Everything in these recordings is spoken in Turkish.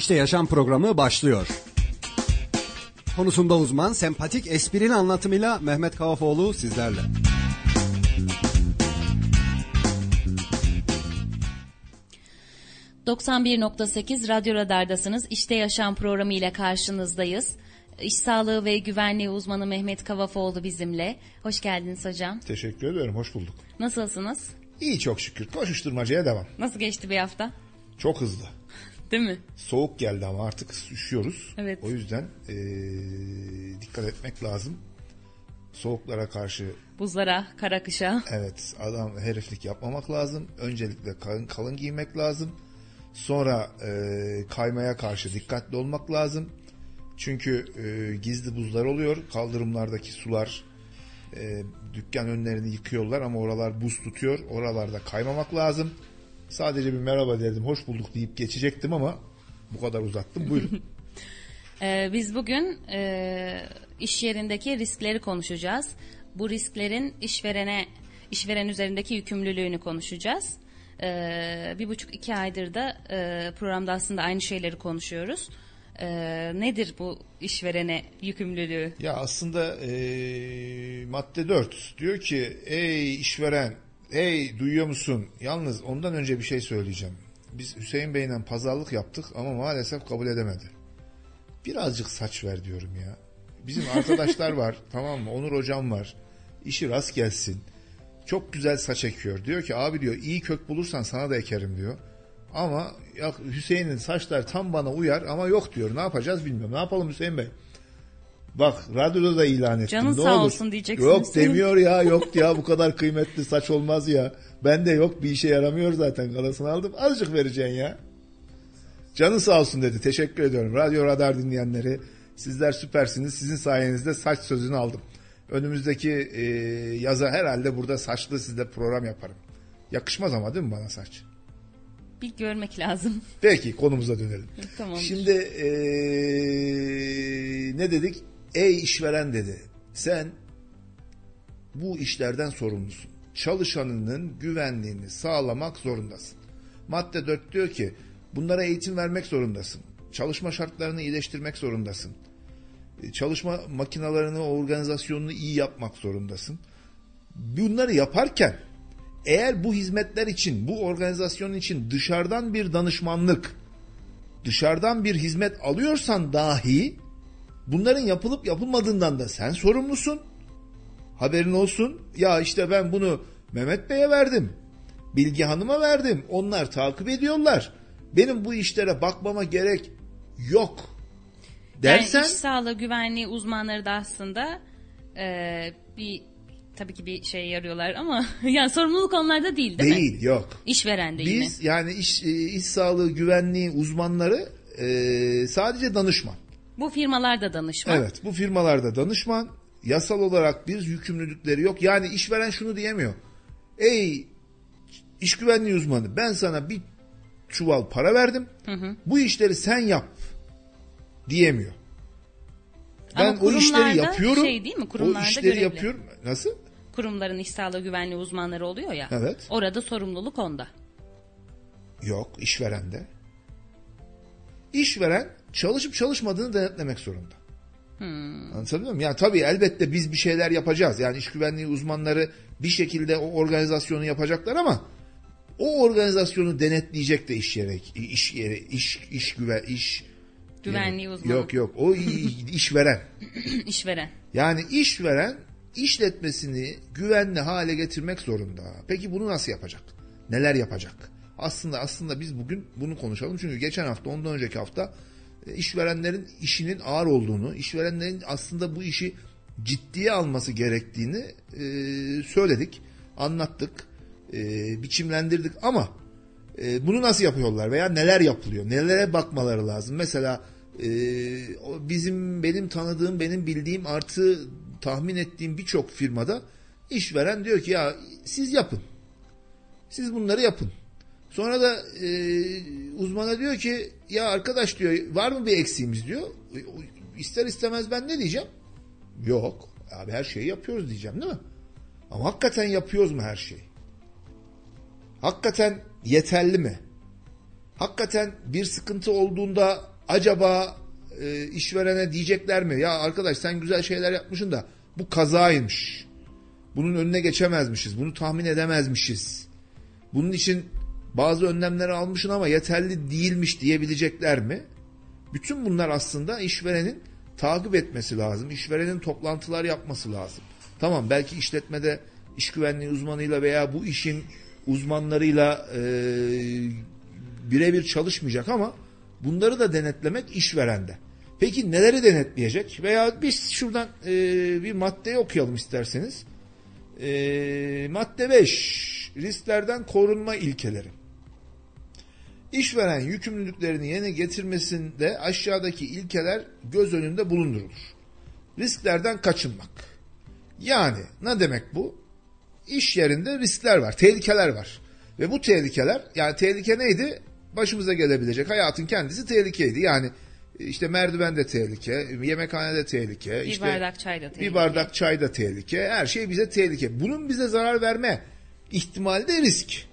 İşte Yaşam programı başlıyor. Konusunda uzman, sempatik, esprili anlatımıyla Mehmet Kavafoğlu sizlerle. ...91.8 Radyo Radar'dasınız. İşte Yaşam programı ile karşınızdayız. İş sağlığı ve güvenliği uzmanı Mehmet Kavafoğlu bizimle. Hoş geldiniz hocam. Teşekkür ederim, hoş bulduk. Nasılsınız? İyi çok şükür. Koşuşturmacaya devam. Nasıl geçti bir hafta? Çok hızlı. Değil mi? Soğuk geldi ama artık üşüyoruz. Evet. O yüzden ee, dikkat etmek lazım. Soğuklara karşı Buzlara, kara kışa. evet adam heriflik yapmamak lazım. Öncelikle kalın, kalın giymek lazım. Sonra ee, kaymaya karşı dikkatli olmak lazım. Çünkü ee, gizli buzlar oluyor. Kaldırımlardaki sular e, dükkan önlerini yıkıyorlar ama oralar buz tutuyor. Oralarda kaymamak lazım. Sadece bir merhaba dedim, hoş bulduk deyip geçecektim ama bu kadar uzattım. Buyurun. Ee, biz bugün e, iş yerindeki riskleri konuşacağız. Bu risklerin işverene, işveren üzerindeki yükümlülüğünü konuşacağız. Ee, bir buçuk iki aydır da e, programda aslında aynı şeyleri konuşuyoruz. Ee, nedir bu işverene yükümlülüğü? ya aslında e, madde 4 diyor ki ey işveren, ey duyuyor musun? Yalnız ondan önce bir şey söyleyeceğim. Biz Hüseyin Bey'le pazarlık yaptık ama maalesef kabul edemedi. Birazcık saç ver diyorum ya. Bizim arkadaşlar var tamam mı? Onur hocam var. İşi rast gelsin. Çok güzel saç ekiyor. Diyor ki abi diyor iyi kök bulursan sana da ekerim diyor. Ama ya Hüseyin'in saçlar tam bana uyar ama yok diyor. Ne yapacağız bilmiyorum. Ne yapalım Hüseyin Bey? Bak radyoda da ilan ettim. Canın ne sağ olur. olsun diyeceksiniz. Yok demiyor ya yok ya bu kadar kıymetli saç olmaz ya. Ben de yok bir işe yaramıyor zaten galasını aldım. Azıcık vereceksin ya. Canın sağ olsun dedi. Teşekkür ediyorum. Radyo Radar dinleyenleri sizler süpersiniz. Sizin sayenizde saç sözünü aldım. Önümüzdeki e, yaza herhalde burada saçlı sizde program yaparım. Yakışmaz ama değil mi bana saç? Bir görmek lazım. Peki konumuza dönelim. Tamam. Şimdi e, ne dedik? Ey işveren dedi. Sen bu işlerden sorumlusun. Çalışanının güvenliğini sağlamak zorundasın. Madde 4 diyor ki bunlara eğitim vermek zorundasın. Çalışma şartlarını iyileştirmek zorundasın. E, Çalışma makinalarını, organizasyonunu iyi yapmak zorundasın. Bunları yaparken eğer bu hizmetler için, bu organizasyon için dışarıdan bir danışmanlık, dışarıdan bir hizmet alıyorsan dahi bunların yapılıp yapılmadığından da sen sorumlusun. Haberin olsun. Ya işte ben bunu Mehmet Bey'e verdim. Bilgi Hanım'a verdim. Onlar takip ediyorlar. Benim bu işlere bakmama gerek yok. Dersen Yani iş sağlığı güvenliği uzmanları da aslında e, bir tabii ki bir şey yarıyorlar ama yani sorumluluk onlarda değil değil, mi? değil, yok. İşveren de yine. Biz yani iş, e, iş sağlığı güvenliği uzmanları e, sadece danışman. Bu firmalar da danışman. Evet bu firmalarda danışman yasal olarak bir yükümlülükleri yok. Yani işveren şunu diyemiyor. Ey iş güvenliği uzmanı ben sana bir çuval para verdim. Bu işleri sen yap diyemiyor. Ben Ama o işleri kurumlarda yapıyorum. şey değil mi? O Kurumlarda işleri görevli. yapıyorum. Nasıl? Kurumların iş sağlığı güvenliği uzmanları oluyor ya. Evet. Orada sorumluluk onda. Yok işverende. İşveren çalışıp çalışmadığını denetlemek zorunda. Anlatabiliyor muyum? Yani tabii elbette biz bir şeyler yapacağız. Yani iş güvenliği uzmanları bir şekilde o organizasyonu yapacaklar ama o organizasyonu denetleyecek de iş yeri, iş yeri, iş iş güven, iş Güvenliği uzmanı. Yok yok o işveren. İşveren. Yani işveren işletmesini güvenli hale getirmek zorunda. Peki bunu nasıl yapacak? Neler yapacak? Aslında aslında biz bugün bunu konuşalım. Çünkü geçen hafta ondan önceki hafta işverenlerin işinin ağır olduğunu, işverenlerin aslında bu işi ciddiye alması gerektiğini e, söyledik, anlattık, e, biçimlendirdik ama e, bunu nasıl yapıyorlar veya neler yapılıyor, nelere bakmaları lazım? Mesela e, bizim benim tanıdığım, benim bildiğim artı tahmin ettiğim birçok firmada işveren diyor ki ya siz yapın. Siz bunları yapın. Sonra da e, uzmana diyor ki ya arkadaş diyor var mı bir eksiğimiz diyor. İster istemez ben ne diyeceğim? Yok. Abi her şeyi yapıyoruz diyeceğim değil mi? Ama hakikaten yapıyoruz mu her şeyi? Hakikaten yeterli mi? hakikaten bir sıkıntı olduğunda acaba e, işverene diyecekler mi? Ya arkadaş sen güzel şeyler yapmışsın da bu kazaymış. Bunun önüne geçemezmişiz. Bunu tahmin edemezmişiz. Bunun için bazı önlemleri almışsın ama yeterli değilmiş diyebilecekler mi? Bütün bunlar aslında işverenin takip etmesi lazım. İşverenin toplantılar yapması lazım. Tamam belki işletmede iş güvenliği uzmanıyla veya bu işin uzmanlarıyla e, birebir çalışmayacak ama bunları da denetlemek işverende. Peki neleri denetleyecek? Veya biz şuradan e, bir maddeyi okuyalım isterseniz. E, madde 5. Risklerden korunma ilkeleri. İşveren yükümlülüklerini yerine getirmesinde aşağıdaki ilkeler göz önünde bulundurulur. Risklerden kaçınmak. Yani ne demek bu? İş yerinde riskler var, tehlikeler var. Ve bu tehlikeler, yani tehlike neydi? Başımıza gelebilecek hayatın kendisi tehlikeydi. Yani işte merdivende tehlike, yemekhanede tehlike, Bir işte bardak çay da tehlikeli. bir bardak çay da tehlike, her şey bize tehlike. Bunun bize zarar verme ihtimali de risk.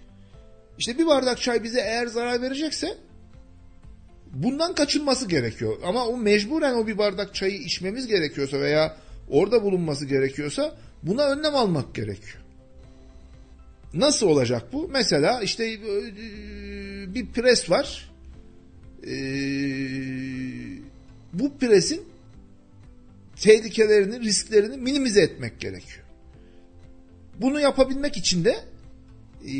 İşte bir bardak çay bize eğer zarar verecekse bundan kaçınması gerekiyor. Ama o mecburen o bir bardak çayı içmemiz gerekiyorsa veya orada bulunması gerekiyorsa buna önlem almak gerekiyor. Nasıl olacak bu? Mesela işte e, bir pres var. E, bu presin tehlikelerini, risklerini minimize etmek gerekiyor. Bunu yapabilmek için de e,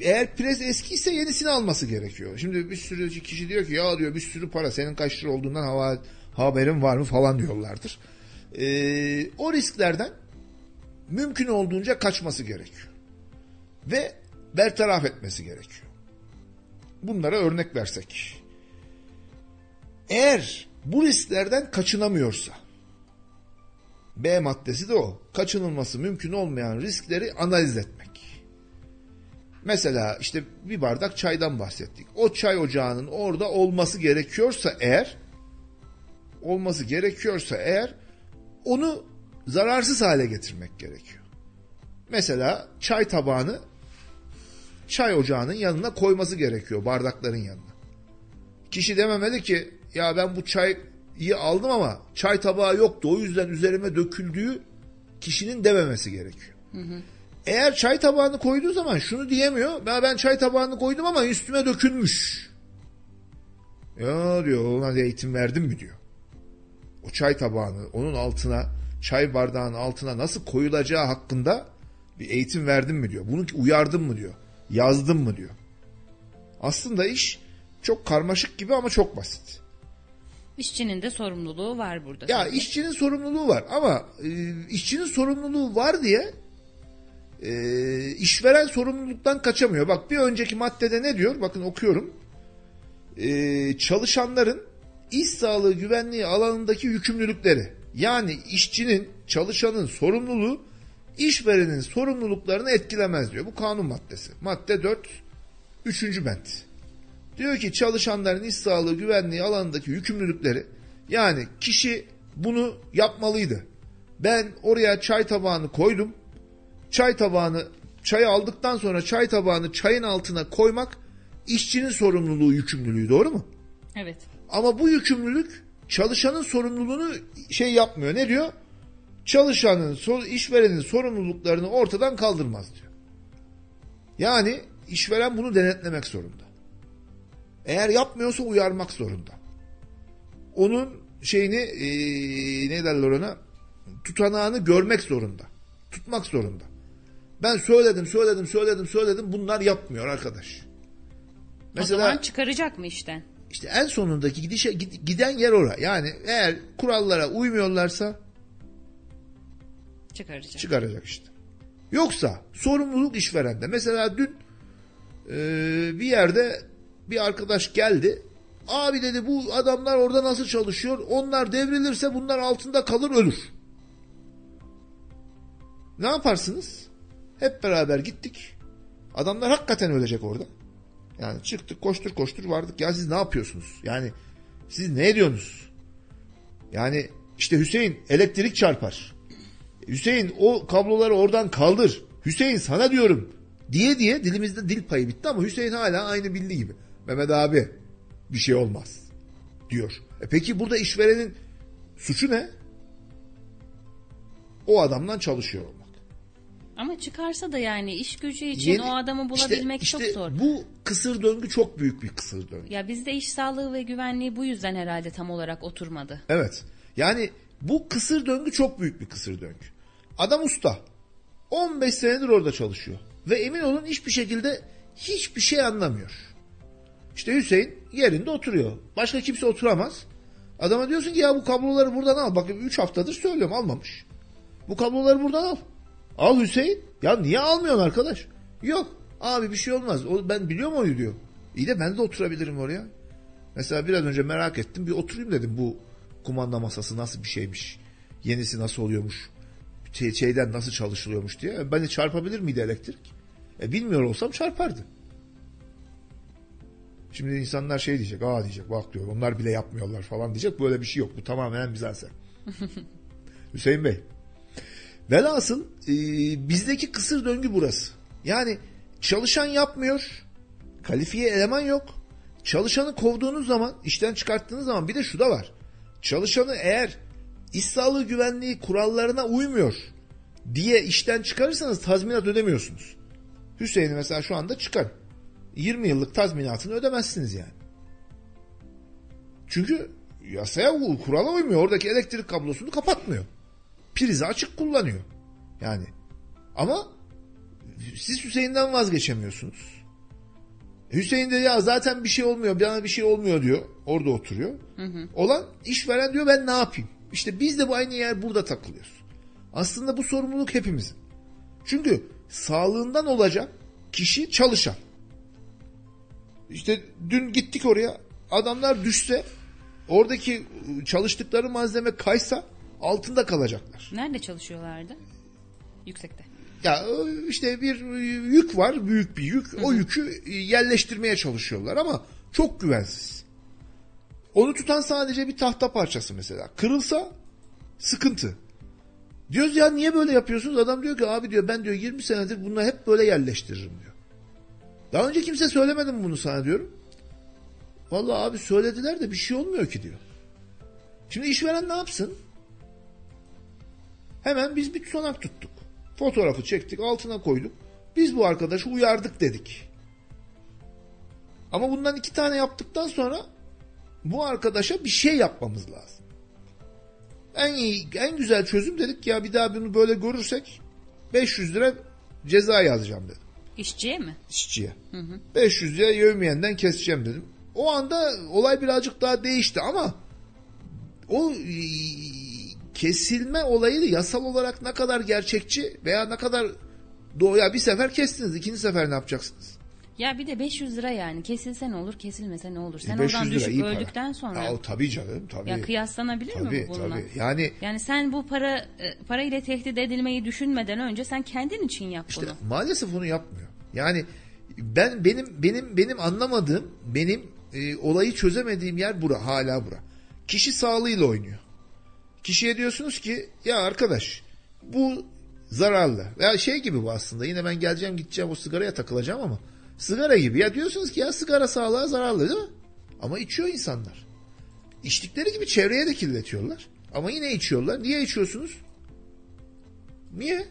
eğer pres eskiyse yenisini alması gerekiyor. Şimdi bir sürü kişi diyor ki ya diyor bir sürü para senin kaç lira olduğundan hava, haberin var mı falan diyorlardır. Ee, o risklerden mümkün olduğunca kaçması gerekiyor. Ve bertaraf etmesi gerekiyor. Bunlara örnek versek. Eğer bu risklerden kaçınamıyorsa B maddesi de o. Kaçınılması mümkün olmayan riskleri analiz etmek. Mesela işte bir bardak çaydan bahsettik. O çay ocağının orada olması gerekiyorsa eğer olması gerekiyorsa eğer onu zararsız hale getirmek gerekiyor. Mesela çay tabağını çay ocağının yanına koyması gerekiyor bardakların yanına. Kişi dememeli ki ya ben bu çayı aldım ama çay tabağı yoktu o yüzden üzerime döküldüğü kişinin dememesi gerekiyor. Hı hı. Eğer çay tabağını koyduğu zaman şunu diyemiyor. Ben, ben çay tabağını koydum ama üstüme dökülmüş. Ya diyor ona eğitim verdim mi diyor. O çay tabağını onun altına çay bardağının altına nasıl koyulacağı hakkında bir eğitim verdim mi diyor. Bunu uyardım mı diyor. Yazdım mı diyor. Aslında iş çok karmaşık gibi ama çok basit. İşçinin de sorumluluğu var burada. Ya tabii. işçinin sorumluluğu var ama e, işçinin sorumluluğu var diye e, işveren sorumluluktan kaçamıyor. Bak bir önceki maddede ne diyor? Bakın okuyorum. E, çalışanların iş sağlığı güvenliği alanındaki yükümlülükleri. Yani işçinin, çalışanın sorumluluğu işverenin sorumluluklarını etkilemez diyor. Bu kanun maddesi. Madde 4, 3. bent. Diyor ki çalışanların iş sağlığı güvenliği alanındaki yükümlülükleri yani kişi bunu yapmalıydı. Ben oraya çay tabağını koydum. Çay tabağını çayı aldıktan sonra çay tabağını çayın altına koymak işçinin sorumluluğu, yükümlülüğü doğru mu? Evet. Ama bu yükümlülük çalışanın sorumluluğunu şey yapmıyor. Ne diyor? Çalışanın, işverenin sorumluluklarını ortadan kaldırmaz diyor. Yani işveren bunu denetlemek zorunda. Eğer yapmıyorsa uyarmak zorunda. Onun şeyini ee, ne derler ona tutanağını görmek zorunda. Tutmak zorunda. Ben söyledim, söyledim, söyledim, söyledim. Bunlar yapmıyor arkadaş. Mesela, o zaman çıkaracak mı işten? İşte en sonundaki gidişe giden yer ora. Yani eğer kurallara uymuyorlarsa çıkaracak. Çıkaracak işte. Yoksa sorumluluk işverende. Mesela dün e, bir yerde bir arkadaş geldi. Abi dedi bu adamlar orada nasıl çalışıyor? Onlar devrilirse bunlar altında kalır ölür. Ne yaparsınız? Hep beraber gittik. Adamlar hakikaten ölecek orada. Yani çıktık koştur koştur vardık. Ya siz ne yapıyorsunuz? Yani siz ne ediyorsunuz? Yani işte Hüseyin elektrik çarpar. Hüseyin o kabloları oradan kaldır. Hüseyin sana diyorum diye diye dilimizde dil payı bitti ama Hüseyin hala aynı bildiği gibi. Mehmet abi bir şey olmaz diyor. E peki burada işverenin suçu ne? O adamdan çalışıyor. Ama çıkarsa da yani iş gücü için Yeni- o adamı işte- bulabilmek işte çok zor. Bu kısır döngü çok büyük bir kısır döngü. Ya bizde iş sağlığı ve güvenliği bu yüzden herhalde tam olarak oturmadı. Evet. Yani bu kısır döngü çok büyük bir kısır döngü. Adam usta. 15 senedir orada çalışıyor. Ve emin olun hiçbir şekilde hiçbir şey anlamıyor. İşte Hüseyin yerinde oturuyor. Başka kimse oturamaz. Adama diyorsun ki ya bu kabloları buradan al. Bakın 3 haftadır söylüyorum almamış. Bu kabloları buradan al. Al Hüseyin. Ya niye almıyorsun arkadaş? Yok. Abi bir şey olmaz. O, ben biliyorum onu diyor. İyi de ben de oturabilirim oraya. Mesela biraz önce merak ettim. Bir oturayım dedim bu kumanda masası nasıl bir şeymiş. Yenisi nasıl oluyormuş. Şey- Şeyden nasıl çalışılıyormuş diye. Beni çarpabilir miydi elektrik? E, bilmiyor olsam çarpardı. Şimdi insanlar şey diyecek. Aa diyecek bak diyor onlar bile yapmıyorlar falan diyecek. Böyle bir şey yok. Bu tamamen mizansen. Hüseyin Bey. Velhasıl e, bizdeki kısır döngü burası. Yani çalışan yapmıyor. Kalifiye eleman yok. Çalışanı kovduğunuz zaman, işten çıkarttığınız zaman bir de şu da var. Çalışanı eğer iş sağlığı güvenliği kurallarına uymuyor diye işten çıkarırsanız tazminat ödemiyorsunuz. Hüseyin'i mesela şu anda çıkar. 20 yıllık tazminatını ödemezsiniz yani. Çünkü yasaya kurala uymuyor. Oradaki elektrik kablosunu kapatmıyor. Prizi açık kullanıyor. Yani ama siz Hüseyin'den vazgeçemiyorsunuz. Hüseyin de ya zaten bir şey olmuyor, bana bir şey olmuyor diyor. Orada oturuyor. Olan işveren diyor ben ne yapayım? İşte biz de bu aynı yer burada takılıyoruz. Aslında bu sorumluluk hepimizin. Çünkü sağlığından olacak kişi çalışan. İşte dün gittik oraya adamlar düşse oradaki çalıştıkları malzeme kaysa altında kalacaklar. Nerede çalışıyorlardı? Yüksekte. Ya işte bir yük var, büyük bir yük. O yükü yerleştirmeye çalışıyorlar ama çok güvensiz. Onu tutan sadece bir tahta parçası mesela. Kırılsa sıkıntı. Diyoruz ya niye böyle yapıyorsunuz? Adam diyor ki abi diyor ben diyor 20 senedir bunu hep böyle yerleştiririm diyor. Daha önce kimse söylemedi mi bunu sana diyorum. Vallahi abi söylediler de bir şey olmuyor ki diyor. Şimdi işveren ne yapsın? Hemen biz bir tutanak tuttuk. Fotoğrafı çektik, altına koyduk. Biz bu arkadaşı uyardık dedik. Ama bundan iki tane yaptıktan sonra bu arkadaşa bir şey yapmamız lazım. En iyi, en güzel çözüm dedik ya bir daha bunu böyle görürsek 500 lira ceza yazacağım dedim İşçiye mi? işçiye. 500 lira yevmiyenden keseceğim dedim. O anda olay birazcık daha değişti ama o kesilme olayı yasal olarak ne kadar gerçekçi veya ne kadar doğuya bir sefer kestiniz. ikinci sefer ne yapacaksınız? Ya bir de 500 lira yani kesilse ne olur kesilmese ne olur. Sen 500 oradan lira düşüp iyi para. öldükten sonra. Ya, Ya, o tabii canım tabii. kıyaslanabilir tabii, mi bu bununla? tabii. Yani Yani sen bu para e, para ile tehdit edilmeyi düşünmeden önce sen kendin için yap İşte bunu. maalesef onu yapmıyor. Yani ben benim benim benim anlamadığım, benim e, olayı çözemediğim yer bura, hala bura. Kişi sağlığıyla oynuyor. Kişiye diyorsunuz ki ya arkadaş bu zararlı. Ya şey gibi bu aslında. Yine ben geleceğim gideceğim o sigaraya takılacağım ama sigara gibi. Ya diyorsunuz ki ya sigara sağlığa zararlı değil mi? Ama içiyor insanlar. İçtikleri gibi çevreye de kirletiyorlar. Ama yine içiyorlar. Niye içiyorsunuz? Niye?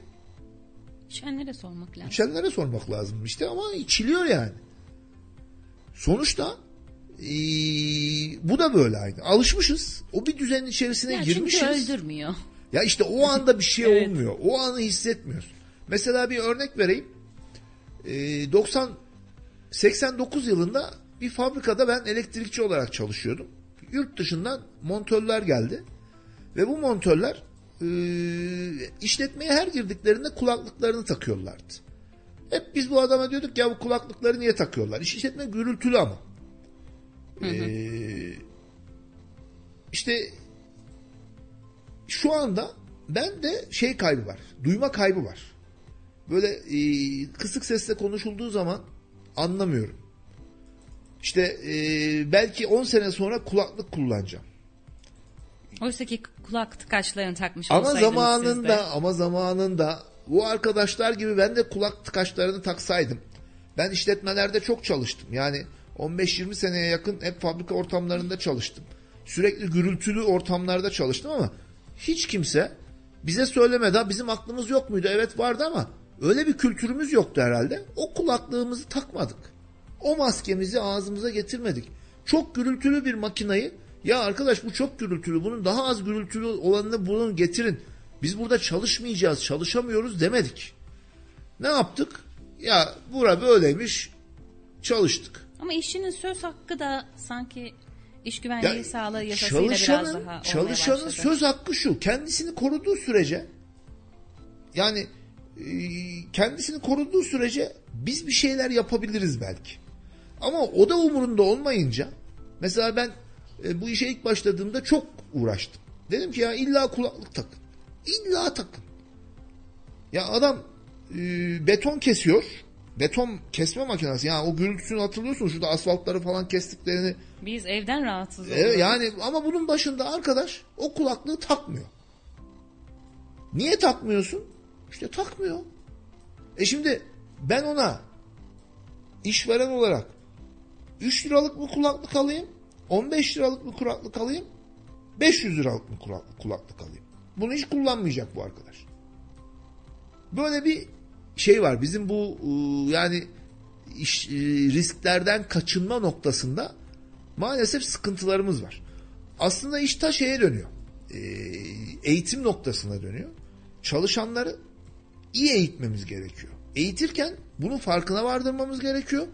İçenlere sormak lazım. İçenlere sormak lazım işte ama içiliyor yani. Sonuçta eee, bu da böyle aynı. Alışmışız. O bir düzenin içerisine Ya girmişiz. çünkü öldürmüyor. Ya işte o anda bir şey Evet. olmuyor. O anı hissetmiyoruz. Mesela bir örnek vereyim. Eee, 90 89 yılında bir fabrikada ben elektrikçi olarak çalışıyordum. Yurt dışından montörler geldi. Ve bu montörler eee, işletmeye her girdiklerinde kulaklıklarını takıyorlardı. Hep biz bu adama diyorduk ya bu kulaklıkları niye takıyorlar? İş işletme gürültülü ama. Eee, işte şu anda ben de şey kaybı var. Duyma kaybı var. Böyle e, kısık sesle konuşulduğu zaman anlamıyorum. İşte e, belki 10 sene sonra kulaklık kullanacağım. Oysa ki kulak tıkaçlarını takmış Ama zamanında siz de. ama zamanında bu arkadaşlar gibi ben de kulak tıkaçlarını taksaydım. Ben işletmelerde çok çalıştım. Yani 15-20 seneye yakın hep fabrika ortamlarında çalıştım. Sürekli gürültülü ortamlarda çalıştım ama hiç kimse bize söylemedi. Bizim aklımız yok muydu? Evet vardı ama öyle bir kültürümüz yoktu herhalde. O kulaklığımızı takmadık. O maskemizi ağzımıza getirmedik. Çok gürültülü bir makinayı ya arkadaş bu çok gürültülü bunun daha az gürültülü olanını bulun getirin. Biz burada çalışmayacağız çalışamıyoruz demedik. Ne yaptık? Ya bura böyleymiş çalıştık. Ama işçinin söz hakkı da sanki iş güvenliği Ya, sağlığı yasasıyla biraz daha çalışanın söz hakkı şu. Kendisini koruduğu sürece yani e, kendisini koruduğu sürece biz bir şeyler yapabiliriz belki. Ama o da umurunda olmayınca mesela ben e, bu işe ilk başladığımda çok uğraştım. Dedim ki ya illa kulaklık takın. İlla takın. Ya adam e, beton kesiyor. Beton kesme makinesi. Yani o gürültüsünü hatırlıyorsun. Şurada asfaltları falan kestiklerini Biz evden rahatsız Evet, oluyoruz. yani ama bunun başında arkadaş o kulaklığı takmıyor. Niye takmıyorsun? İşte takmıyor. E şimdi ben ona işveren olarak 3 liralık mı kulaklık alayım? 15 liralık mı kulaklık alayım? 500 liralık mı kulaklık alayım? Bunu hiç kullanmayacak bu arkadaş. Böyle bir şey var. Bizim bu ıı, yani iş, e, risklerden kaçınma noktasında maalesef sıkıntılarımız var. Aslında iş ta şeye dönüyor. E, eğitim noktasına dönüyor. Çalışanları iyi eğitmemiz gerekiyor. Eğitirken bunun farkına vardırmamız gerekiyor.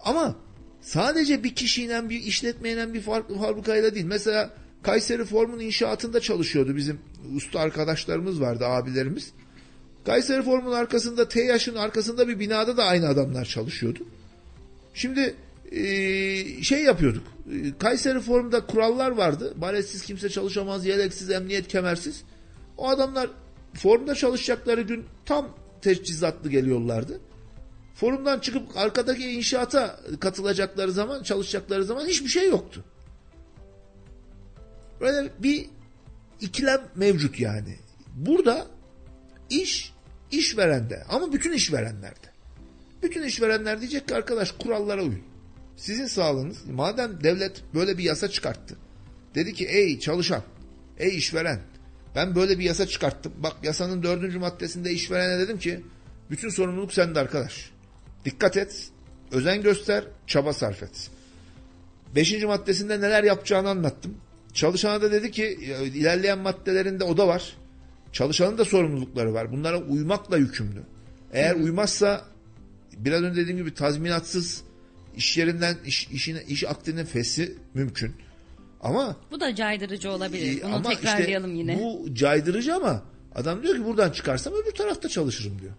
Ama sadece bir kişiyle bir işletmeyle bir farklı fabrikayla değil. Mesela Kayseri Form'un inşaatında çalışıyordu bizim usta arkadaşlarımız vardı abilerimiz. Kayseri Form'un arkasında TEAŞ'ın arkasında bir binada da aynı adamlar çalışıyordu. Şimdi e, şey yapıyorduk. E, Kayseri Form'da kurallar vardı. Baletsiz kimse çalışamaz, yeleksiz, emniyet kemersiz. O adamlar formda çalışacakları gün tam teçhizatlı geliyorlardı. Forumdan çıkıp arkadaki inşaata katılacakları zaman, çalışacakları zaman hiçbir şey yoktu. Böyle bir ikilem mevcut yani. Burada iş işverende ama bütün işverenlerde. Bütün işverenler diyecek ki arkadaş kurallara uyun. Sizin sağlığınız madem devlet böyle bir yasa çıkarttı. Dedi ki ey çalışan, ey işveren ben böyle bir yasa çıkarttım. Bak yasanın dördüncü maddesinde işverene dedim ki bütün sorumluluk sende arkadaş. Dikkat et, özen göster, çaba sarf et. Beşinci maddesinde neler yapacağını anlattım. Çalışana da dedi ki ilerleyen maddelerinde o da var. Çalışanın da sorumlulukları var. Bunlara uymakla yükümlü. Eğer uymazsa biraz önce dediğim gibi tazminatsız iş yerinden iş, işine, iş akdinin fesi mümkün. Ama Bu da caydırıcı olabilir. Bunu ama tekrarlayalım işte yine. bu caydırıcı ama adam diyor ki buradan çıkarsam öbür tarafta çalışırım diyor.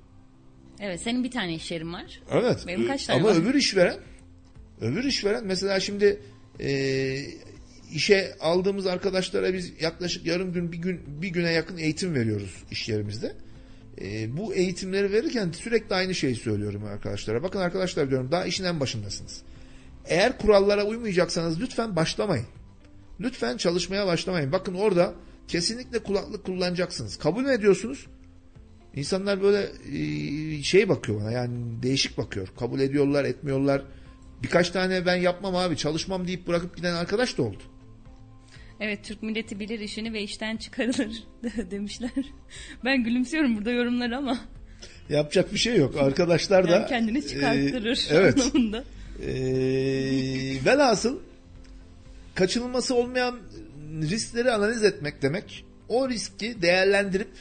Evet senin bir tane iş yerin var. Evet. Benim kaç tane Ama var? öbür işveren öbür işveren mesela şimdi e, işe aldığımız arkadaşlara biz yaklaşık yarım gün bir gün bir güne yakın eğitim veriyoruz iş yerimizde. E, bu eğitimleri verirken sürekli aynı şeyi söylüyorum arkadaşlara. Bakın arkadaşlar diyorum daha işin en başındasınız. Eğer kurallara uymayacaksanız lütfen başlamayın. Lütfen çalışmaya başlamayın. Bakın orada kesinlikle kulaklık kullanacaksınız. Kabul mü ediyorsunuz? İnsanlar böyle e, şey bakıyor bana yani değişik bakıyor. Kabul ediyorlar etmiyorlar. Birkaç tane ben yapmam abi çalışmam deyip bırakıp giden arkadaş da oldu. Evet Türk milleti bilir işini ve işten çıkarılır demişler. Ben gülümsüyorum burada yorumları ama Yapacak bir şey yok. Arkadaşlar da yani kendini çıkarttırır e, evet. anlamında. E, velhasıl kaçınılması olmayan riskleri analiz etmek demek. O riski değerlendirip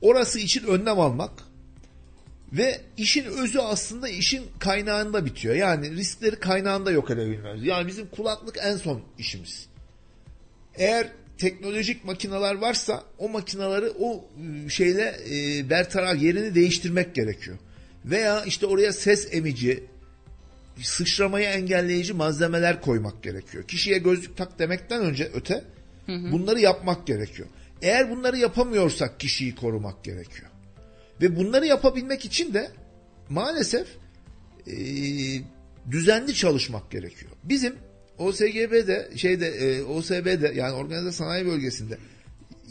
orası için önlem almak ve işin özü aslında işin kaynağında bitiyor. Yani riskleri kaynağında yok edebilmemiz. Yani bizim kulaklık en son işimiz. Eğer teknolojik makineler varsa o makinaları o e, şeyle e, bertaraf yerini değiştirmek gerekiyor. Veya işte oraya ses emici, sıçramayı engelleyici malzemeler koymak gerekiyor. Kişiye gözlük tak demekten önce öte bunları yapmak gerekiyor. Eğer bunları yapamıyorsak kişiyi korumak gerekiyor. Ve bunları yapabilmek için de maalesef e, düzenli çalışmak gerekiyor. Bizim OSGB'de şeyde e, OSB'de yani organize sanayi bölgesinde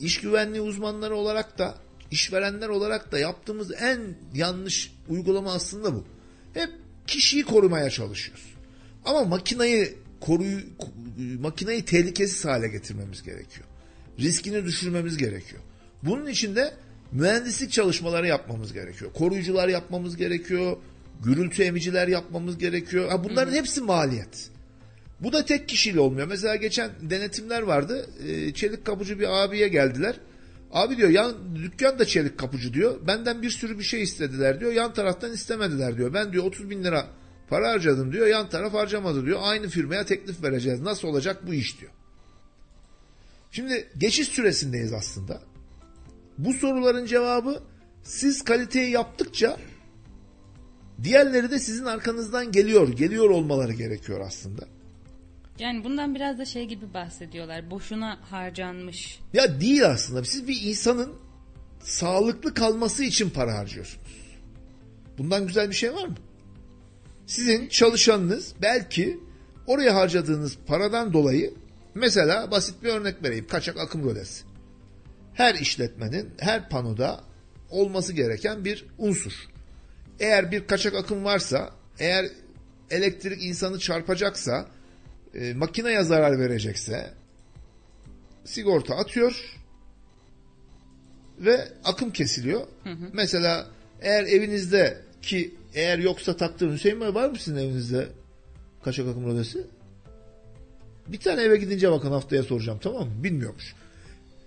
iş güvenliği uzmanları olarak da işverenler olarak da yaptığımız en yanlış uygulama aslında bu. Hep kişiyi korumaya çalışıyoruz. Ama makinayı koruyu makinayı tehlikesiz hale getirmemiz gerekiyor. Riskini düşürmemiz gerekiyor. Bunun için de mühendislik çalışmaları yapmamız gerekiyor. Koruyucular yapmamız gerekiyor. Gürültü emiciler yapmamız gerekiyor. Ha bunların hepsi maliyet. Bu da tek kişiyle olmuyor. Mesela geçen denetimler vardı. Ee, çelik kapıcı bir abiye geldiler. Abi diyor yan dükkan da çelik kapıcı diyor. Benden bir sürü bir şey istediler diyor. Yan taraftan istemediler diyor. Ben diyor 30 bin lira para harcadım diyor. Yan taraf harcamadı diyor. Aynı firmaya teklif vereceğiz. Nasıl olacak bu iş diyor. Şimdi geçiş süresindeyiz aslında. Bu soruların cevabı siz kaliteyi yaptıkça diğerleri de sizin arkanızdan geliyor. Geliyor olmaları gerekiyor aslında. Yani bundan biraz da şey gibi bahsediyorlar. Boşuna harcanmış. Ya değil aslında. Siz bir insanın sağlıklı kalması için para harcıyorsunuz. Bundan güzel bir şey var mı? Sizin çalışanınız belki oraya harcadığınız paradan dolayı mesela basit bir örnek vereyim. Kaçak akım rölesi. Her işletmenin her panoda olması gereken bir unsur. Eğer bir kaçak akım varsa, eğer elektrik insanı çarpacaksa, e, makineye zarar verecekse sigorta atıyor ve akım kesiliyor. Hı hı. Mesela eğer evinizde ki eğer yoksa taktığın Hüseyin Bey var mı sizin evinizde kaçak akım rölesi? Bir tane eve gidince bakın haftaya soracağım tamam mı? Bilmiyormuş.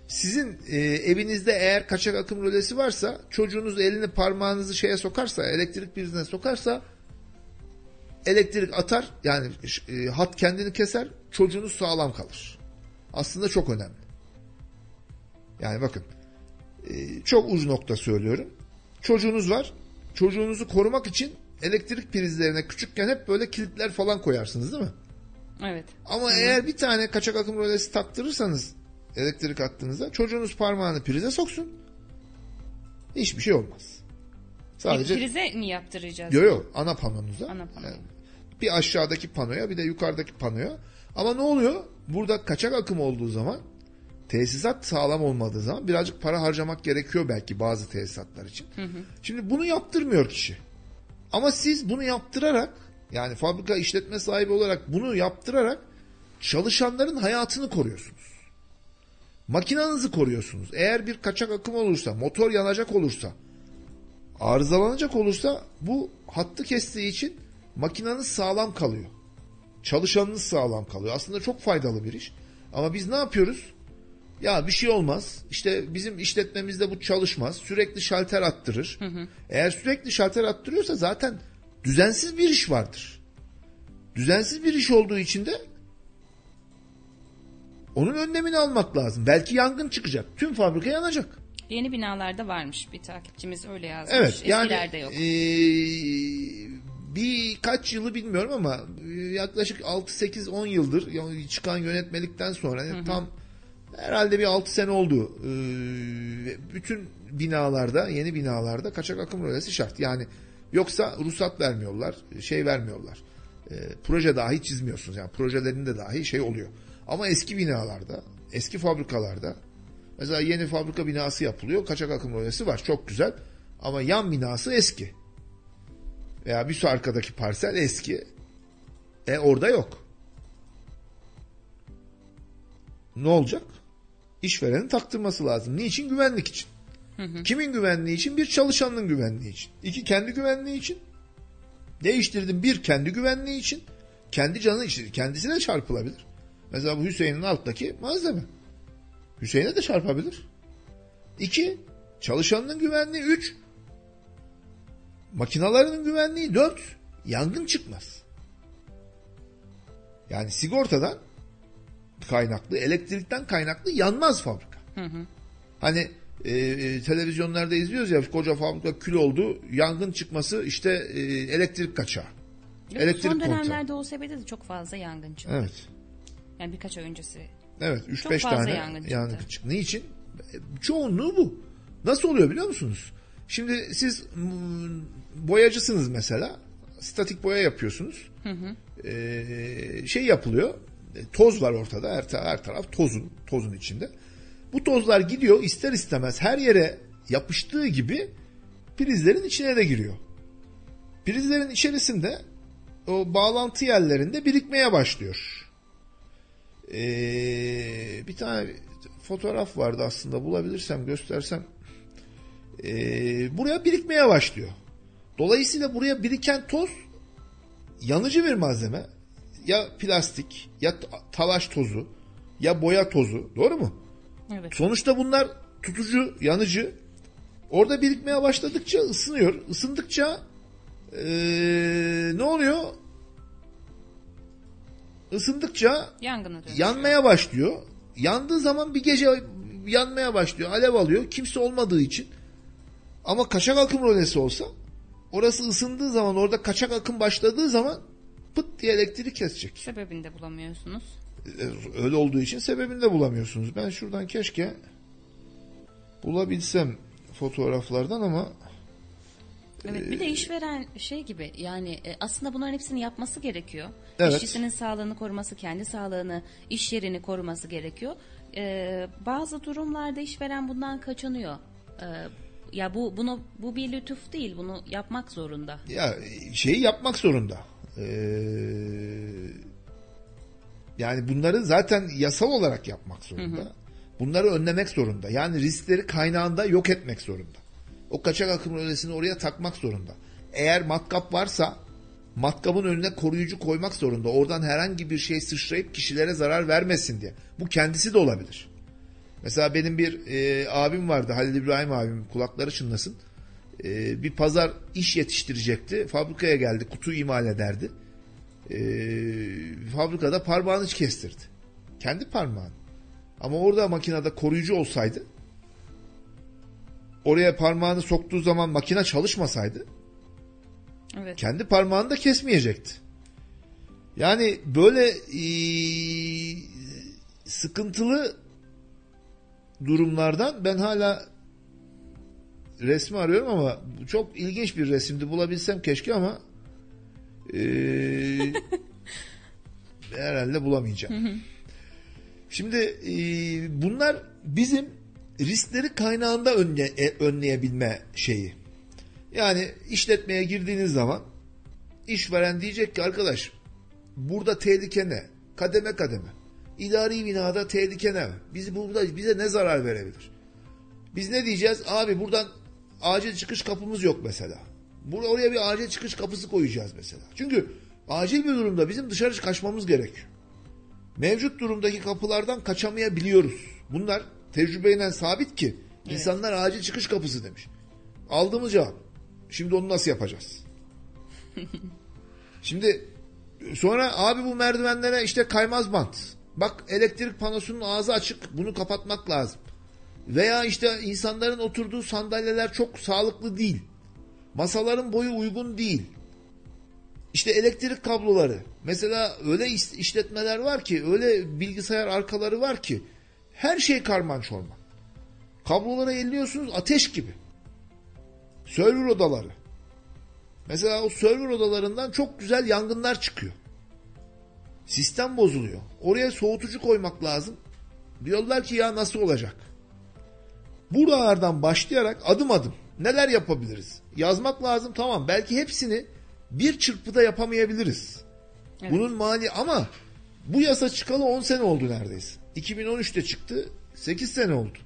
Sizin e, evinizde eğer kaçak akım rölesi varsa çocuğunuz elini parmağınızı şeye sokarsa elektrik prizine sokarsa elektrik atar yani e, hat kendini keser çocuğunuz sağlam kalır. Aslında çok önemli. Yani bakın e, çok uç nokta söylüyorum. Çocuğunuz var. Çocuğunuzu korumak için elektrik prizlerine küçükken hep böyle kilitler falan koyarsınız değil mi? Evet. Ama Hı-hı. eğer bir tane kaçak akım rölesi taktırırsanız elektrik attığınızda çocuğunuz parmağını prize soksun. Hiçbir şey olmaz. Sadece... Bir prize mi yaptıracağız? Yok yok ana panonuza. Ana pano. Yani bir aşağıdaki panoya bir de yukarıdaki panoya. Ama ne oluyor? Burada kaçak akım olduğu zaman tesisat sağlam olmadığı zaman birazcık para harcamak gerekiyor belki bazı tesisatlar için. Hı hı. Şimdi bunu yaptırmıyor kişi. Ama siz bunu yaptırarak yani fabrika işletme sahibi olarak bunu yaptırarak çalışanların hayatını koruyorsunuz. Makinanızı koruyorsunuz. Eğer bir kaçak akım olursa, motor yanacak olursa, arızalanacak olursa bu hattı kestiği için makinanız sağlam kalıyor. Çalışanınız sağlam kalıyor. Aslında çok faydalı bir iş. Ama biz ne yapıyoruz? Ya bir şey olmaz. İşte bizim işletmemizde bu çalışmaz. Sürekli şalter attırır. Hı hı. Eğer sürekli şalter attırıyorsa zaten düzensiz bir iş vardır. Düzensiz bir iş olduğu için de onun önlemini almak lazım. Belki yangın çıkacak. Tüm fabrika yanacak. Yeni binalarda varmış bir takipçimiz öyle yazmış. Evet yani yok. E, birkaç yılı bilmiyorum ama yaklaşık 6-8-10 yıldır çıkan yönetmelikten sonra hı hı. tam herhalde bir 6 sene oldu. E, bütün binalarda, yeni binalarda kaçak akım rölesi şart. Yani yoksa ruhsat vermiyorlar, şey vermiyorlar. E, proje dahi çizmiyorsunuz. Yani projelerinde dahi şey oluyor. Ama eski binalarda, eski fabrikalarda mesela yeni fabrika binası yapılıyor. Kaçak akım rölesi var. Çok güzel. Ama yan binası eski. Veya bir arkadaki parsel eski. E orada yok. Ne olacak? İşverenin taktırması lazım. Niçin? Güvenlik için. Hı hı. Kimin güvenliği için? Bir çalışanın güvenliği için. İki kendi güvenliği için. Değiştirdim. Bir kendi güvenliği için. Kendi canı için. Kendisine çarpılabilir. Mesela bu Hüseyin'in alttaki malzeme. Hüseyin'e de çarpabilir. İki, çalışanının güvenliği. Üç, makinalarının güvenliği. Dört, yangın çıkmaz. Yani sigortadan kaynaklı, elektrikten kaynaklı yanmaz fabrika. Hı hı. Hani e, e, televizyonlarda izliyoruz ya koca fabrika kül oldu, yangın çıkması işte e, elektrik kaçağı. Yok, elektrik son dönemlerde kontağı. OSB'de de çok fazla yangın çıktı. Evet. Yani birkaç ay öncesi. Evet 3-5 tane yangın çıktı. yangın çıktı. Niçin? Çoğunluğu bu. Nasıl oluyor biliyor musunuz? Şimdi siz boyacısınız mesela. Statik boya yapıyorsunuz. Hı hı. Ee, şey yapılıyor. E, toz var ortada. Her, her taraf tozun. Tozun içinde. Bu tozlar gidiyor ister istemez her yere yapıştığı gibi prizlerin içine de giriyor. Prizlerin içerisinde o bağlantı yerlerinde birikmeye başlıyor. Ee, bir tane fotoğraf vardı aslında bulabilirsem göstersem. Ee, buraya birikmeye başlıyor. Dolayısıyla buraya biriken toz yanıcı bir malzeme. Ya plastik ya talaş tozu ya boya tozu doğru mu? Evet. Sonuçta bunlar tutucu, yanıcı. Orada birikmeye başladıkça ısınıyor. Isındıkça ee, ne oluyor? Isındıkça Yangına yanmaya başlıyor. Yandığı zaman bir gece yanmaya başlıyor. Alev alıyor. Kimse olmadığı için. Ama kaçak akım rölesi olsa orası ısındığı zaman orada kaçak akım başladığı zaman pıt diye elektriği kesecek. Sebebini de bulamıyorsunuz. E, Öyle olduğu için sebebini de bulamıyorsunuz. Ben şuradan keşke bulabilsem fotoğraflardan ama Evet bir de işveren şey gibi yani e, aslında bunların hepsini yapması gerekiyor. Evet. İşçisinin sağlığını koruması, kendi sağlığını, iş yerini koruması gerekiyor. E, bazı durumlarda işveren bundan kaçınıyor. E, ya bu bunu bu bir lütuf değil. Bunu yapmak zorunda. ya şeyi yapmak zorunda. Ee, yani bunları zaten yasal olarak yapmak zorunda. Bunları önlemek zorunda. Yani riskleri kaynağında yok etmek zorunda. O kaçak akım rölesini oraya takmak zorunda. Eğer matkap varsa matkabın önüne koruyucu koymak zorunda. Oradan herhangi bir şey sıçrayıp kişilere zarar vermesin diye. Bu kendisi de olabilir. Mesela benim bir e, abim vardı Halil İbrahim abim kulakları çınlasın. E, bir pazar iş yetiştirecekti. Fabrikaya geldi kutu imal ederdi. E, fabrikada parmağını kestirdi. Kendi parmağını. Ama orada makinede koruyucu olsaydı oraya parmağını soktuğu zaman makine çalışmasaydı Evet. kendi parmağını da kesmeyecekti. Yani böyle eee, sıkıntılı durumlardan ben hala resmi arıyorum ama çok ilginç bir resimdi bulabilsem keşke ama eee, herhalde bulamayacağım. Şimdi eee, bunlar bizim riskleri kaynağında önle, e, önleyebilme şeyi. Yani işletmeye girdiğiniz zaman işveren diyecek ki arkadaş burada tehlike ne? Kademe kademe. İdari binada tehlike ne? Biz burada bize ne zarar verebilir? Biz ne diyeceğiz? Abi buradan acil çıkış kapımız yok mesela. Buraya oraya bir acil çıkış kapısı koyacağız mesela. Çünkü acil bir durumda bizim dışarı kaçmamız gerekiyor. Mevcut durumdaki kapılardan kaçamayabiliyoruz. Bunlar tecrübeyle sabit ki insanlar acil çıkış kapısı demiş. Aldığımız cevap. Şimdi onu nasıl yapacağız? Şimdi sonra abi bu merdivenlere işte kaymaz bant. Bak elektrik panosunun ağzı açık. Bunu kapatmak lazım. Veya işte insanların oturduğu sandalyeler çok sağlıklı değil. Masaların boyu uygun değil. İşte elektrik kabloları. Mesela öyle işletmeler var ki, öyle bilgisayar arkaları var ki her şey karman çorman. Kablolara elliyorsunuz ateş gibi. Server odaları. Mesela o server odalarından çok güzel yangınlar çıkıyor. Sistem bozuluyor. Oraya soğutucu koymak lazım. Diyorlar ki ya nasıl olacak? Buralardan başlayarak adım adım neler yapabiliriz? Yazmak lazım tamam. Belki hepsini bir çırpıda yapamayabiliriz. Evet. Bunun mali ama bu yasa çıkalı 10 sene oldu neredeyse. 2013'te çıktı. 8 sene oldu.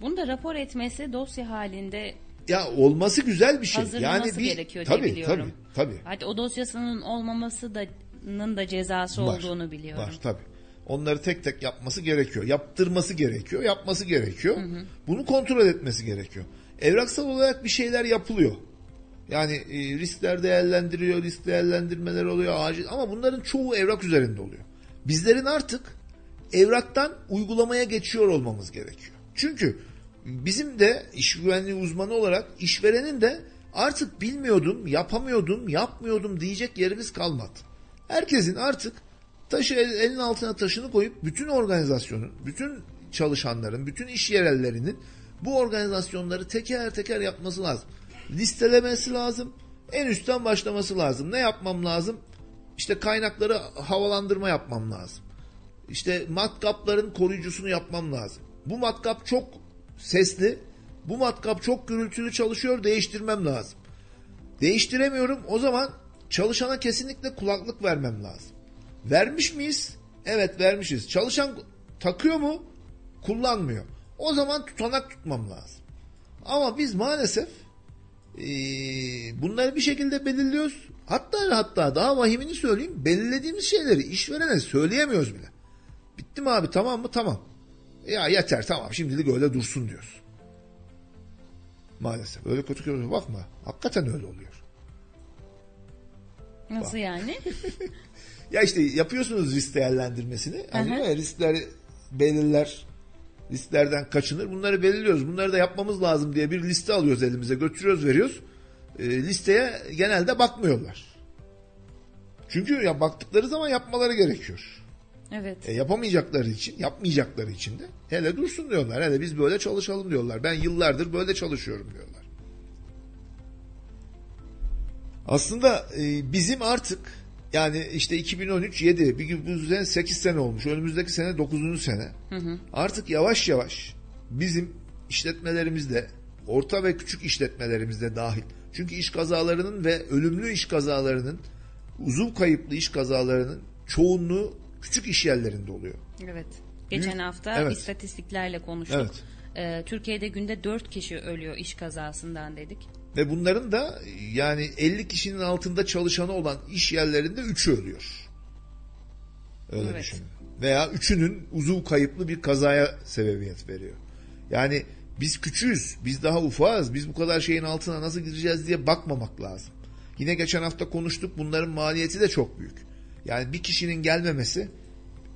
Bunu da rapor etmesi dosya halinde Ya olması güzel bir şey. hazırlaması yani bir gerekiyor diye tabii, biliyorum. Tabii tabii. Hadi o dosyasının olmaması da nın da cezası Var, olduğunu biliyorum. Var tabii. Onları tek tek yapması gerekiyor. Yaptırması gerekiyor. Yapması gerekiyor. Bunu kontrol etmesi gerekiyor. Evraksal olarak bir şeyler yapılıyor. Yani e, riskler değerlendiriyor, risk değerlendirmeler oluyor acil ama bunların çoğu evrak üzerinde oluyor. Bizlerin artık evraktan uygulamaya geçiyor olmamız gerekiyor. Çünkü bizim de iş güvenliği uzmanı olarak işverenin de artık bilmiyordum, yapamıyordum, yapmıyordum diyecek yerimiz kalmadı. Herkesin artık taşı el- elin altına taşını koyup bütün organizasyonun, bütün çalışanların, bütün iş yerellerinin bu organizasyonları teker teker yapması lazım. Listelemesi lazım. En üstten başlaması lazım. Ne yapmam lazım? İşte kaynakları havalandırma yapmam lazım. İşte matkapların koruyucusunu yapmam lazım. Bu matkap çok sesli. Bu matkap çok gürültülü çalışıyor. Değiştirmem lazım. Değiştiremiyorum. O zaman çalışana kesinlikle kulaklık vermem lazım. Vermiş miyiz? Evet vermişiz. Çalışan takıyor mu? Kullanmıyor. O zaman tutanak tutmam lazım. Ama biz maalesef e, bunları bir şekilde belirliyoruz. Hatta hatta daha vahimini söyleyeyim. Belirlediğimiz şeyleri işverene söyleyemiyoruz bile. Bitti mi abi tamam mı? Tamam. Ya yeter tamam şimdilik öyle dursun diyoruz. Maalesef. Öyle kötü kötü bakma. Hakikaten öyle oluyor. Nasıl yani? Ya işte yapıyorsunuz risk değerlendirmesini. Hani Hı hı. ya riskler belirler. Risklerden kaçınır. Bunları belirliyoruz. Bunları da yapmamız lazım diye bir liste alıyoruz elimize. Götürüyoruz veriyoruz. E, listeye genelde bakmıyorlar. Çünkü ya baktıkları zaman yapmaları gerekiyor. Evet. E, yapamayacakları için, yapmayacakları için de hele dursun diyorlar. Hele biz böyle çalışalım diyorlar. Ben yıllardır böyle çalışıyorum diyorlar. Aslında e, bizim artık yani işte 2013 7 bir gün bu sene 8 sene olmuş. Önümüzdeki sene 9. sene. Artık yavaş yavaş bizim işletmelerimizde orta ve küçük işletmelerimizde dahil. Çünkü iş kazalarının ve ölümlü iş kazalarının uzuv kayıplı iş kazalarının çoğunluğu küçük iş yerlerinde oluyor. Evet. Geçen hafta Evet. istatistiklerle konuştuk. Evet. Ee, Türkiye'de günde 4 kişi ölüyor iş kazasından dedik. Ve bunların da yani 50 kişinin altında çalışanı olan iş yerlerinde 3'ü ölüyor. Öyle Evet. düşünün. Veya üçünün uzuv kayıplı bir kazaya sebebiyet veriyor. Yani biz küçüğüz, biz daha ufağız, biz bu kadar şeyin altına nasıl gireceğiz diye bakmamak lazım. Yine geçen hafta konuştuk bunların maliyeti de çok büyük. Yani bir kişinin gelmemesi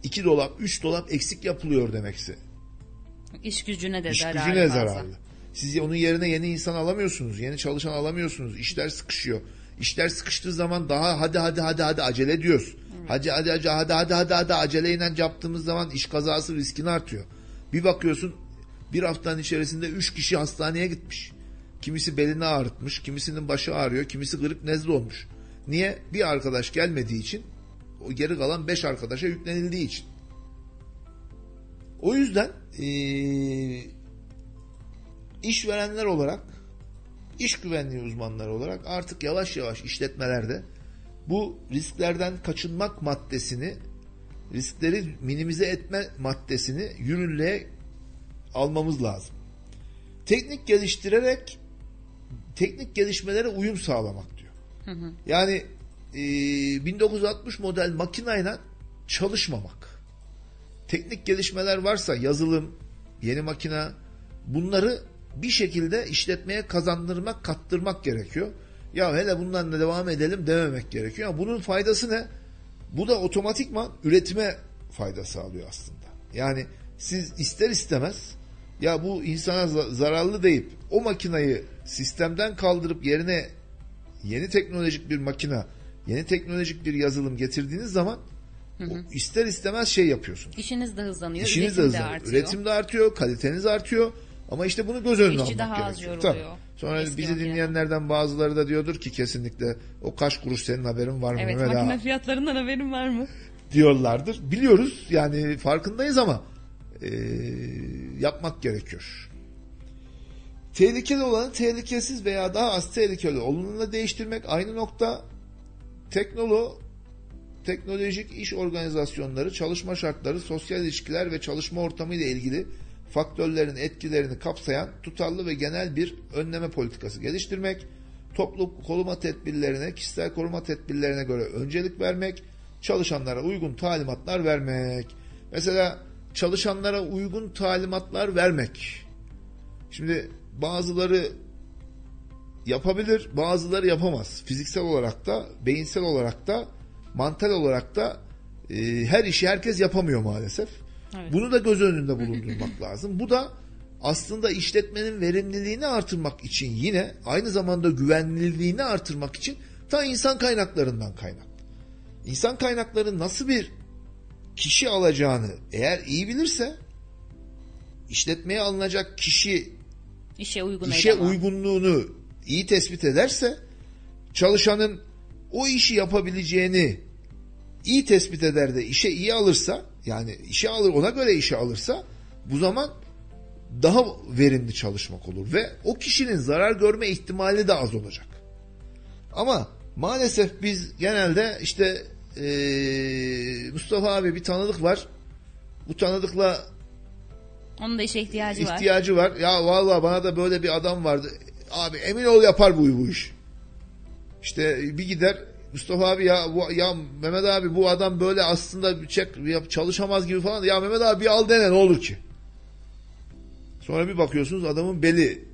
2 dolap, 3 dolap eksik yapılıyor demekse. İş gücüne de İş zararlı gücüne zararlı. Siz onun yerine yeni insan alamıyorsunuz. Yeni çalışan alamıyorsunuz. İşler sıkışıyor. İşler sıkıştığı zaman daha hadi hadi hadi hadi acele diyoruz. Hadi hadi hadi hadi hadi hadi hadi aceleyle yaptığımız zaman iş kazası riskini artıyor. Bir bakıyorsun bir haftanın içerisinde üç kişi hastaneye gitmiş. Kimisi belini ağrıtmış, kimisinin başı ağrıyor, kimisi grip nezle olmuş. Niye? Bir arkadaş gelmediği için o geri kalan beş arkadaşa yüklenildiği için. O yüzden eee işverenler olarak, iş güvenliği uzmanları olarak artık yavaş yavaş işletmelerde bu risklerden kaçınmak maddesini, riskleri minimize etme maddesini yürürlüğe almamız lazım. Teknik geliştirerek teknik gelişmelere uyum sağlamak diyor. Yani e, 1960 model makinayla çalışmamak. Teknik gelişmeler varsa yazılım, yeni makina bunları bir şekilde işletmeye kazandırmak, kattırmak gerekiyor. Ya hele bundan da devam edelim dememek gerekiyor. Ama bunun faydası ne? Bu da otomatikman üretime fayda sağlıyor aslında. Yani siz ister istemez ya bu insana za- zararlı deyip o makinayı sistemden kaldırıp yerine yeni teknolojik bir makina, yeni teknolojik bir yazılım getirdiğiniz zaman o ister istemez şey yapıyorsunuz. İşiniz de hızlanıyor, İşiniz de üretim de hızlanıyor. artıyor. Üretim de artıyor, kaliteniz artıyor. Ama işte bunu göz önüne İşçi almak daha az gerekiyor. yoruluyor. Tabii. Sonra Eski bizi dinleyenlerden bazıları da diyordur ki kesinlikle o kaç kuruş senin haberin var mı Evet, Mehmet makine ağa?" fiyatlarından haberin var mı? diyorlardır. Biliyoruz yani farkındayız ama e, yapmak gerekiyor. Tehlikeli olanı tehlikesiz veya daha az tehlikeli olanla değiştirmek aynı nokta. Teknolo teknolojik iş organizasyonları, çalışma şartları, sosyal ilişkiler ve çalışma ortamı ile ilgili faktörlerin etkilerini kapsayan tutarlı ve genel bir önleme politikası geliştirmek, toplu koruma tedbirlerine, kişisel koruma tedbirlerine göre öncelik vermek, çalışanlara uygun talimatlar vermek. Mesela çalışanlara uygun talimatlar vermek. Şimdi bazıları yapabilir, bazıları yapamaz. Fiziksel olarak da, beyinsel olarak da, mantal olarak da e, her işi herkes yapamıyor maalesef. Evet. Bunu da göz önünde bulundurmak lazım. Bu da aslında işletmenin verimliliğini artırmak için yine aynı zamanda güvenilirliğini artırmak için ta insan kaynaklarından kaynaklı. İnsan kaynakları nasıl bir kişi alacağını eğer iyi bilirse işletmeye alınacak kişi İşe uygun işe uygunluğunu iyi tespit ederse çalışanın o işi yapabileceğini iyi tespit eder de işe iyi alırsa yani işe alır ona göre işe alırsa bu zaman daha verimli çalışmak olur ve o kişinin zarar görme ihtimali de az olacak. Ama Maalesef biz genelde işte eee, Mustafa abi bir tanıdık var. Bu tanıdıkla Onun da işe ihtiyacı var. ihtiyacı var. Ya vallahi bana da böyle bir adam vardı. Abi emin ol yapar bu, bu iş. İşte bir gider Mustafa abi ya bu, ya Mehmet abi bu adam böyle aslında çek çalışamaz gibi falan. Ya Mehmet abi bir al dene ne olur ki. Sonra bir bakıyorsunuz adamın beli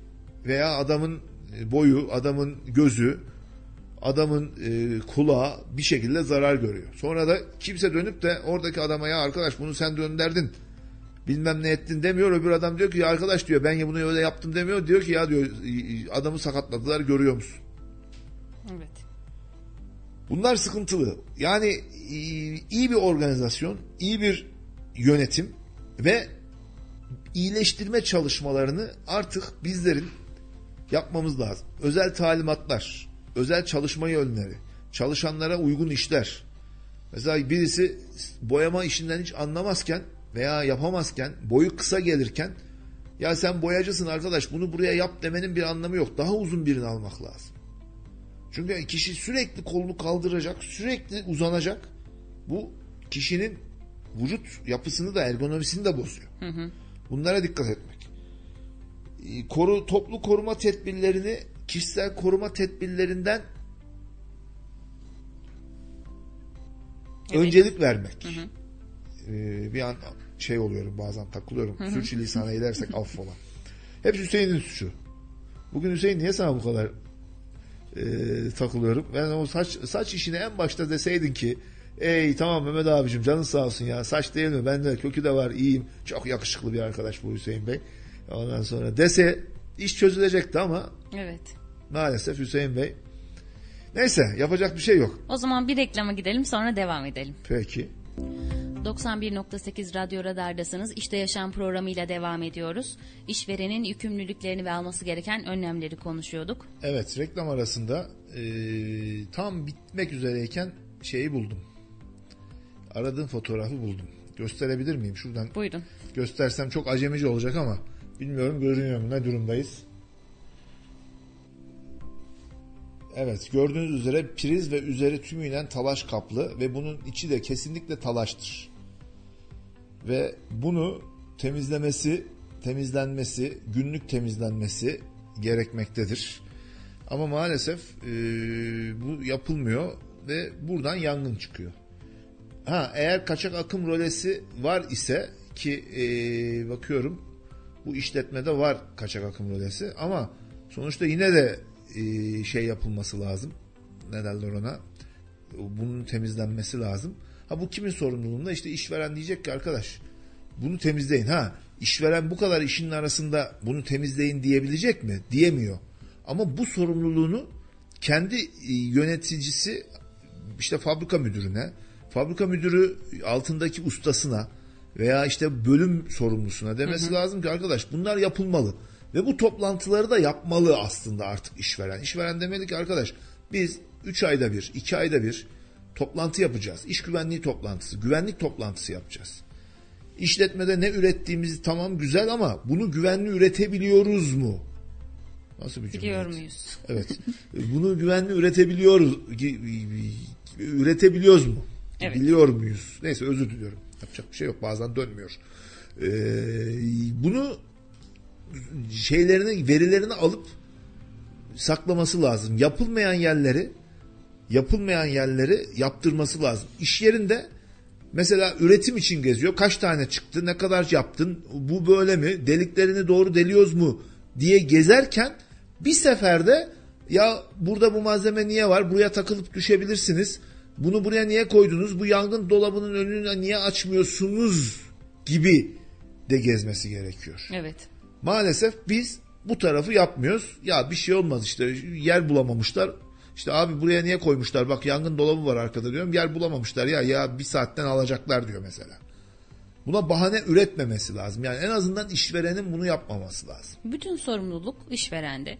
veya adamın boyu, adamın gözü, adamın e, kulağı bir şekilde zarar görüyor. Sonra da kimse dönüp de oradaki adama ya arkadaş bunu sen dönderdin bilmem ne ettin demiyor. Öbür adam diyor ki ya arkadaş diyor ben bunu öyle yaptım demiyor. Diyor ki ya diyor adamı sakatladılar görüyor musun? Evet. Bunlar sıkıntılı. Yani e, iyi bir organizasyon, iyi bir yönetim ve iyileştirme çalışmalarını artık bizlerin yapmamız lazım. Özel talimatlar, özel çalışma yönleri, çalışanlara uygun işler. Mesela birisi boyama işinden hiç anlamazken veya yapamazken, boyu kısa gelirken ya sen boyacısın arkadaş bunu buraya yap demenin bir anlamı yok. Daha uzun birini almak lazım. Çünkü kişi sürekli kolunu kaldıracak, sürekli uzanacak. Bu kişinin vücut yapısını da ergonomisini de bozuyor. Bunlara dikkat etmek. Ee, Koru, toplu koruma tedbirlerini kişisel koruma tedbirlerinden Evet. öncelik vermek. Ee, bir an şey oluyorum bazen takılıyorum. Sürçülisan edersek affola. Hep Hüseyin'in suçu. Bugün Hüseyin niye sana bu kadar e, takılıyorum? Ben o saç saç işini en başta deseydin ki Ey tamam Mehmet abicim canın sağ olsun ya saç değil mi? Bende kökü de var iyiyim. Çok yakışıklı bir arkadaş bu Hüseyin Bey. Ondan sonra dese iş çözülecekti ama Evet. maalesef Hüseyin Bey neyse yapacak bir şey yok. O zaman bir reklama gidelim sonra devam edelim. Peki. 91.8 Radyo Radar'dasınız. İşte Yaşam programıyla devam ediyoruz. İşverenin yükümlülüklerini ve alması gereken önlemleri konuşuyorduk. Evet reklam arasında e, tam bitmek üzereyken şeyi buldum. Aradığım fotoğrafı buldum. Gösterebilir miyim? Şuradan Buyurun. göstersem çok acemice olacak ama bilmiyorum görünüyor mu ne durumdayız. Evet gördüğünüz üzere priz ve üzeri tümüyle talaş kaplı ve bunun içi de kesinlikle talaştır. Ve bunu temizlemesi, temizlenmesi, günlük temizlenmesi gerekmektedir. Ama maalesef e, bu yapılmıyor ve buradan yangın çıkıyor. Ha eğer kaçak akım rolesi var ise ki e, bakıyorum bu işletmede var kaçak akım rolesi ama sonuçta yine de e, şey yapılması lazım. Ne derler ona? Bunun temizlenmesi lazım. Ha bu kimin sorumluluğunda? İşte işveren diyecek ki arkadaş bunu temizleyin. Ha işveren bu kadar işin arasında bunu temizleyin diyebilecek mi? Diyemiyor. Ama bu sorumluluğunu kendi e, yöneticisi işte fabrika müdürüne, fabrika müdürü altındaki ustasına veya işte bölüm sorumlusuna demesi lazım ki arkadaş bunlar yapılmalı. Ve bu toplantıları da yapmalı aslında artık işveren. İşveren demeli ki arkadaş biz 3 ayda bir, 2 ayda bir toplantı yapacağız. İş güvenliği toplantısı, güvenlik toplantısı yapacağız. İşletmede ne ürettiğimizi tamam güzel ama bunu güvenli üretebiliyoruz mu? Nasıl bir cümle? Biliyor muyuz? Evet. Bunu güvenli üretebiliyoruz. Üretebiliyoruz mu? Evet. Biliyor muyuz? Neyse özür diliyorum. Yapacak bir şey yok. Bazen dönmüyor. Ee, bunu şeylerini, verilerini alıp saklaması lazım. Yapılmayan yerleri yapılmayan yerleri yaptırması lazım. İş yerinde mesela üretim için geziyor. Kaç tane çıktı? Ne kadar yaptın? Bu böyle mi? Deliklerini doğru deliyoruz mu? diye gezerken bir seferde ya burada bu malzeme niye var? Buraya takılıp düşebilirsiniz. Bunu buraya niye koydunuz? Bu yangın dolabının önünü niye açmıyorsunuz? gibi de gezmesi gerekiyor. Evet. Maalesef biz bu tarafı yapmıyoruz. Ya bir şey olmaz işte yer bulamamışlar. İşte abi buraya niye koymuşlar? Bak yangın dolabı var arkada diyorum. Yer bulamamışlar ya ya bir saatten alacaklar diyor mesela. Buna bahane üretmemesi lazım. Yani en azından işverenin bunu yapmaması lazım. Bütün sorumluluk işverende.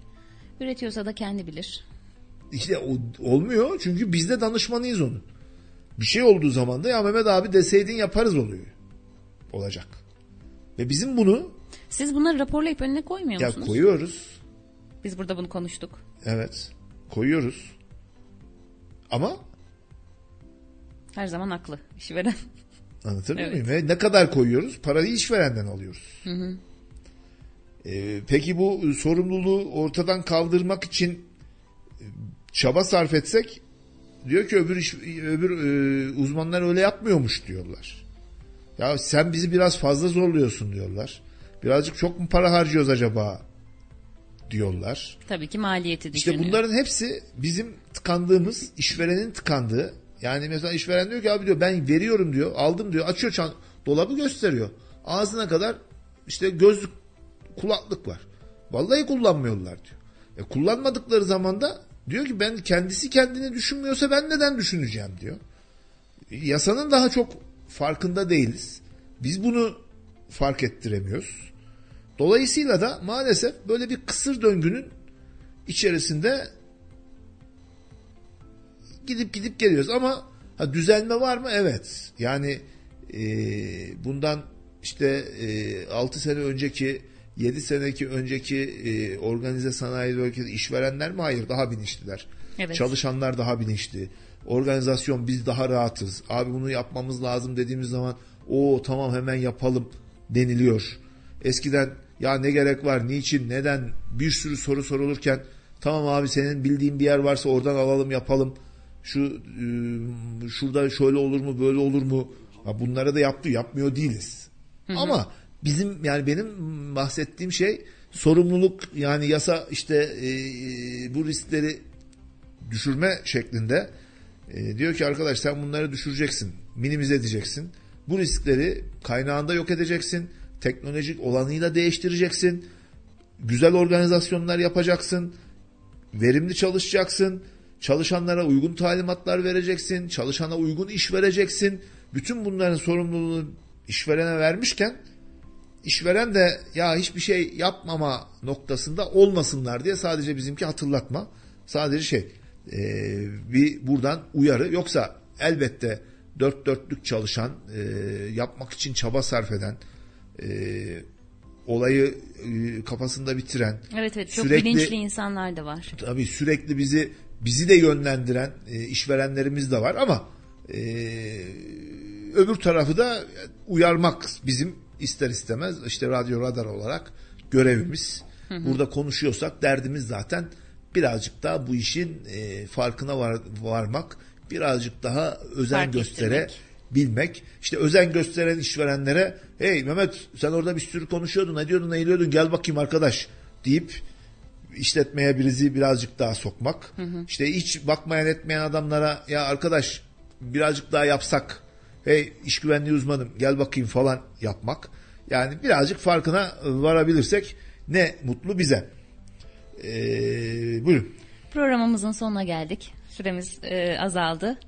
Üretiyorsa da kendi bilir. İşte o, olmuyor çünkü biz de danışmanıyız onun. Bir şey olduğu zaman da ya Mehmet abi deseydin yaparız oluyor. Olacak. Ve bizim bunu Siz bunları raporlayıp önüne koymuyor ya musunuz? koyuyoruz. Biz burada bunu konuştuk. Evet. Koyuyoruz. Ama Her zaman haklı işveren. Anlatabiliyor Evet. muyum? Ve ne kadar koyuyoruz? Parayı işverenden alıyoruz. Ee, peki bu sorumluluğu ortadan kaldırmak için e, çaba sarf etsek diyor ki öbür iş, öbür e, uzmanlar öyle yapmıyormuş diyorlar. Ya sen bizi biraz fazla zorluyorsun diyorlar. Birazcık çok mu para harcıyoruz acaba diyorlar. Tabii ki maliyeti İşte düşünüyor. bunların hepsi bizim tıkandığımız, işverenin tıkandığı. Yani mesela işveren diyor ki abi diyor ben veriyorum diyor, aldım diyor, açıyor çan dolabı gösteriyor. Ağzına kadar işte gözlük, kulaklık var. Vallahi kullanmıyorlar diyor. E kullanmadıkları zaman da diyor ki ben kendisi kendini düşünmüyorsa ben neden düşüneceğim diyor. E, Yasanın daha çok farkında değiliz. Biz bunu fark ettiremiyoruz. Dolayısıyla da maalesef böyle bir kısır döngünün içerisinde gidip gidip geliyoruz ama ha, düzelme var mı? Evet. Yani e, bundan işte e, 6 sene önceki 7 seneki önceki e, organize sanayi bölgesi işverenler mi? Hayır daha bilinçliler. Evet. Çalışanlar daha bilinçli. Organizasyon biz daha rahatız. Abi bunu yapmamız lazım dediğimiz zaman o tamam hemen yapalım deniliyor. Eskiden ya ne gerek var, niçin, neden bir sürü soru sorulurken tamam abi senin bildiğin bir yer varsa oradan alalım yapalım. Şu e, şurada şöyle olur mu, böyle olur mu? Ha, bunlara da yaptı, yapmıyor değiliz. Ama bizim yani benim bahsettiğim şey sorumluluk yani yasa işte e, bu riskleri düşürme şeklinde e, diyor ki arkadaş sen bunları düşüreceksin, minimize edeceksin. Bu riskleri kaynağında yok edeceksin. Teknolojik olanıyla değiştireceksin. Güzel organizasyonlar yapacaksın. Verimli çalışacaksın. Çalışanlara uygun talimatlar vereceksin. Çalışana uygun iş vereceksin. Bütün bunların sorumluluğunu işverene vermişken işveren de ya hiçbir şey yapmama noktasında olmasınlar diye sadece bizimki hatırlatma. Sadece şey e, bir buradan uyarı yoksa elbette dört dörtlük çalışan e, yapmak için çaba sarf eden e, olayı e, kafasında bitiren Evet evet çok sürekli- bilinçli insanlar da var. tabii sürekli bizi bizi de yönlendiren e, işverenlerimiz de var ama e, öbür tarafı da uyarmak bizim ister istemez işte radyo radar olarak görevimiz. Burada konuşuyorsak derdimiz zaten birazcık daha bu işin e, farkına var, varmak, birazcık daha özen Fark göstere ettirmek. Bilmek. İşte özen gösteren işverenlere hey Mehmet sen orada bir sürü konuşuyordun, ne diyordun, ne eğiliyordun gel bakayım arkadaş deyip işletmeye bizi birazcık daha sokmak. İşte hiç bakmayan etmeyen adamlara ya arkadaş birazcık daha yapsak hey iş güvenliği uzmanım gel bakayım falan yapmak. Yani birazcık farkına varabilirsek ne mutlu bize. Ee, buyurun. Programımızın sonuna geldik. Süremiz e, azaldı.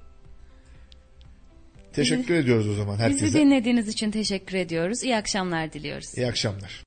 Teşekkür ediyoruz o zaman Bizi herkese. dinlediğiniz için teşekkür ediyoruz. İyi akşamlar diliyoruz. İyi akşamlar.